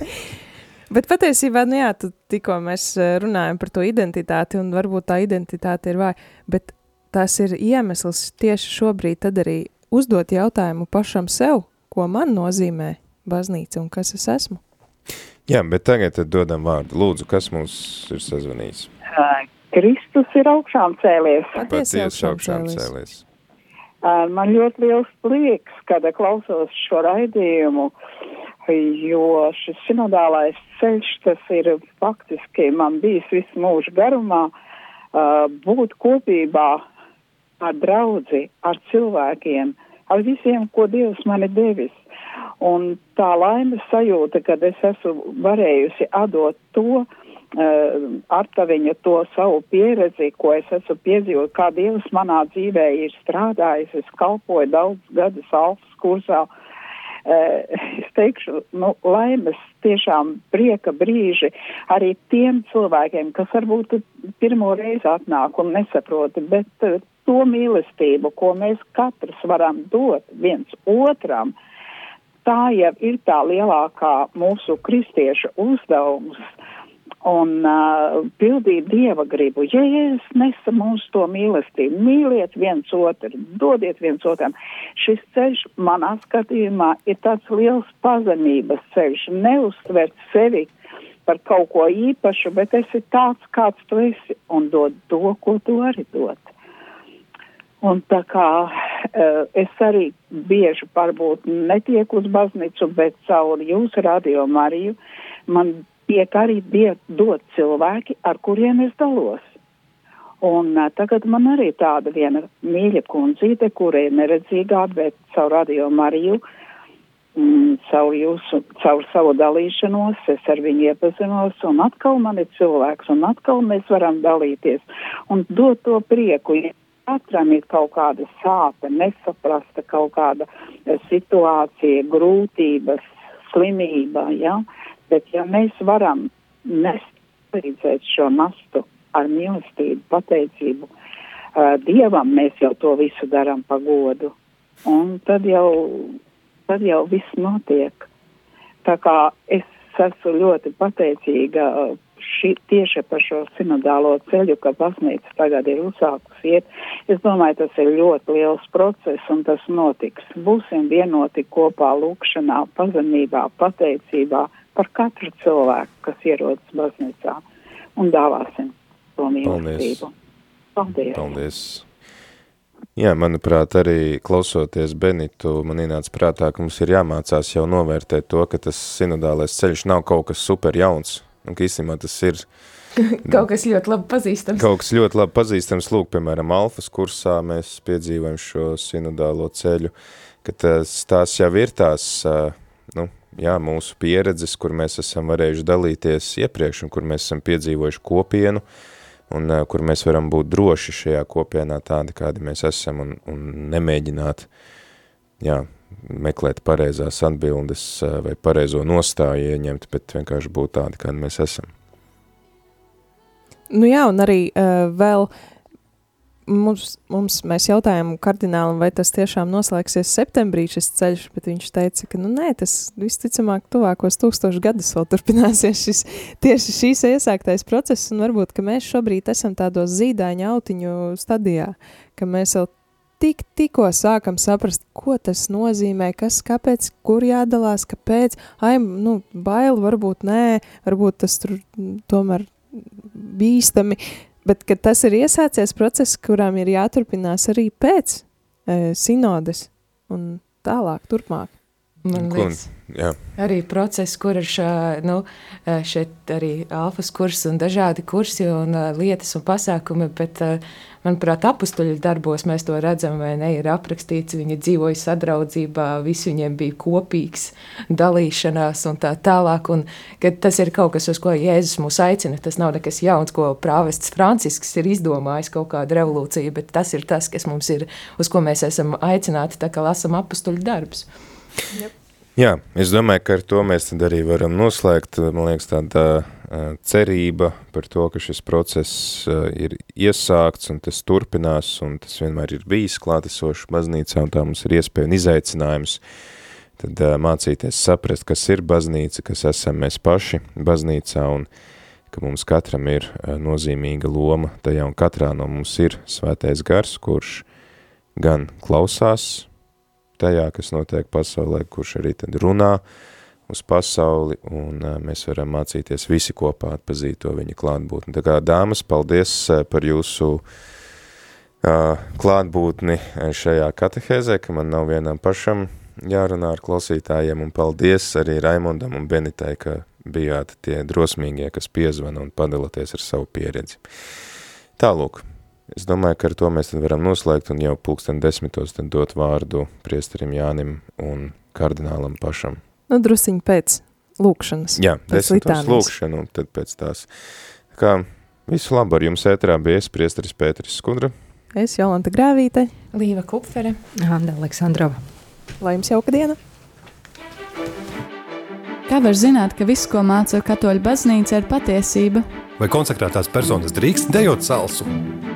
Bet patiesībā, nu jā, tikko mēs eh, runājam par to identitāti, un varbūt tā identitāte ir vāja, bet tas ir iemesls tieši šobrīd tad arī uzdot jautājumu pašam sev, ko man nozīmē baznīca un kas es esmu. Jā, bet tagad tad dodam vārdu. Lūdzu, kas mums ir sazvanījis? Kristus ir augšām cēlies. Patiesi augšām augšām cēlies. cēlies. Man ļoti liels prieks, kad klausos šo raidījumu, jo šis sinodālais ceļš, tas ir faktiski man bijis visu mūžu garumā, ā, būt kopībā ar draudzi, ar cilvēkiem, ar visiem, ko Dievs man ir devis. Un tā laimes sajūta, kad es esmu varējusi atdot to, uh, Artaviņa to savu pieredzi, ko es esmu piedzīvojis, kā Dievs manā dzīvē ir strādājis. Es kalpoju daudz gadus Alfas kursā. Uh, es teikšu, nu, laimes tiešām prieka brīži arī tiem cilvēkiem, kas varbūt pirmo reizi atnāk un nesaprota, bet uh, to mīlestību, ko mēs katrs varam dot viens otram, tā jau ir tā lielākā mūsu kristiešu uzdevums un uh, pildīt dieva gribu. Ja Jēzus nesa mums to mīlestību, mīliet viens otru, dodiet viens otram. Šis ceļš manā skatījumā ir tāds liels pazemības ceļš, neuztvert sevi par kaut ko īpašu, bet esi tāds, kāds tu esi un dod to, ko tu vari dot. Un tā kā uh, es arī bieži varbūt netieku uz baznīcu, bet caur jūsu radio Mariju man tiek arī dot cilvēki, ar kuriem es dalos. Un uh, tagad man arī tāda viena mīļa kundzīte, kura ir neredzīgā, bet caur radio Mariju, mm, caur, jūsu, caur savu dalīšanos, es ar viņu iepazinos, un atkal man ir cilvēks, un atkal mēs varam dalīties un dot to prieku. Ja katram ir kaut kāda sāpe, nesaprasta kaut kāda situācija, grūtības, slimība, ja? Bet ja mēs varam nest palīdzēt šo nastu ar mīlestību, pateicību uh, Dievam, mēs jau to visu darām pa godu. Un tad jau, tad jau viss notiek. Tā kā es esmu ļoti pateicīga uh, ši, tieši par šo sinodālo ceļu, ka baznīca tagad ir uzsākusi iet. Es domāju, tas ir ļoti liels process un tas notiks. Būsim vienoti kopā lūkšanā, pazemībā, pateicībā par katru cilvēku, kas ierodas baznīcā un dāvāsim to mīlestību. Paldies! Paldies! Jā, manuprāt, arī klausoties Benitu, man ienāca prātā, ka mums ir jāmācās jau novērtēt to, ka tas sinodālais ceļš nav kaut kas super jauns, un ka īstenībā tas ir Kaut kas ļoti labi pazīstams. kaut kas ļoti labi pazīstams. Lūk, piemēram, Alfas kursā mēs piedzīvojam šo sinodālo ceļu, ka tas, tās jau ir tās, nu, jā, mūsu pieredzes, kur mēs esam varējuši dalīties iepriekš, un kur mēs esam piedzīvojuši kopienu, un ā, kur mēs varam būt droši šajā kopienā tādi, kādi mēs esam, un, un nemēģināt, jā, meklēt pareizās atbildes ā, vai pareizo nostāju ieņemt, bet vienkārši būt tādi, kādi mēs esam. Nu jā, un arī uh, vēl mums, mums mēs jautājām kardinālam, vai tas tiešām noslēgsies septembrī šis ceļš, bet viņš teica, ka nu nē, tas visticamāk tuvākos tūkstošu gadus vēl turpināsies šis, tieši šīs iesāktais process, un varbūt, ka mēs šobrīd esam tādos zīdaiņa autiņu stadijā, ka mēs vēl tik, tikko sākam saprast, ko tas nozīmē, kas, kāpēc, kur jādalās, kāpēc, ai, nu, bail, varbūt nē, varbūt tas tur tomēr bīstami, bet tas ir iesācies process, kurām ir jāturpinās arī pēc e, sinodes un tālāk, turpmāk. Man liekas, Jā, arī process, kur ir šā, nu, eh, šeit arī alfas kursi un dažādi kursi un uh, lietas un pasākumi, bet, uh, manuprāt, apustuļu darbos mēs to redzam, vai ne, ir aprakstīts, viņi dzīvoja sadraudzībā, viss viņiem bija kopīgs, dalīšanās un tā tālāk, un tas ir kaut kas, uz ko Jēzus mūs aicina, tas nav nekas jauns, ko prāvests Francisks ir izdomājis kaut kādu revolūciju, bet tas ir tas, kas mums ir, uz ko mēs esam aicināti, tā kā lasam apustuļu darbus. Jā, es domāju, ka ar to mēs arī varam noslēgt, man liekas, tāda uh, cerība par to, ka šis process uh, ir iesākts un tas turpinās un tas vienmēr ir bijis klātesošs baznīcā un tā mums ir iespēja un izaicinājums tad uh, mācīties saprast, kas ir baznīca, kas esam mēs paši baznīcā un ka mums katram ir uh, nozīmīga loma tajā un katrā no mums ir svētais gars, kurš gan klausās tajā, kas notiek pasaulē, kurš arī tad runā uz pasauli, un mēs varam mācīties visi kopā atpazīt to viņa klātbūtni. Tā kā dāmas, paldies par jūsu klātbūtni šajā katehēzē, ka man nav vienam pašam jārunā ar klausītājiem, un paldies arī Raimondam un Benitai, ka bijāt tie drosmīgie, kas piezvana un padalaties ar savu pieredzi. Tālūk, es domāju, ka ar to mēs tad varam noslēgt un jau pulksten desmitos tad dot vārdu priesterim Jānim un kardinālam pašam. Nu, drusiņi pēc lūkšanas. Jā, desmitos lūkšanu, un tad pēc tās. Kā visu labu ar jums ēterā bija es, priesteris Pēteris Skudra. Es Jolanta Grāvīte. Līva Kupfere. Anda Aleksandrova. Lai jums jauka diena! Kā var zināt, ka viss, ko māca katoļu baznīca, ir patiesība? Vai konsekrētās personas drīkst dejot salsu?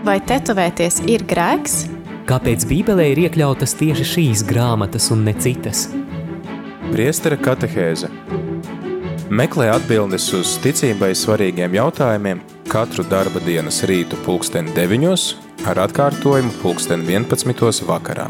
Vai tetovēties ir grēks? Kāpēc Bībelē ir iekļautas tieši šīs grāmatas un ne citas? Priestera katehēze Meklē atbildes uz ticībai svarīgiem jautājumiem katru darba dienas rītu pulksteni 9 ar atkārtojumu pulksteni 11 vakarā.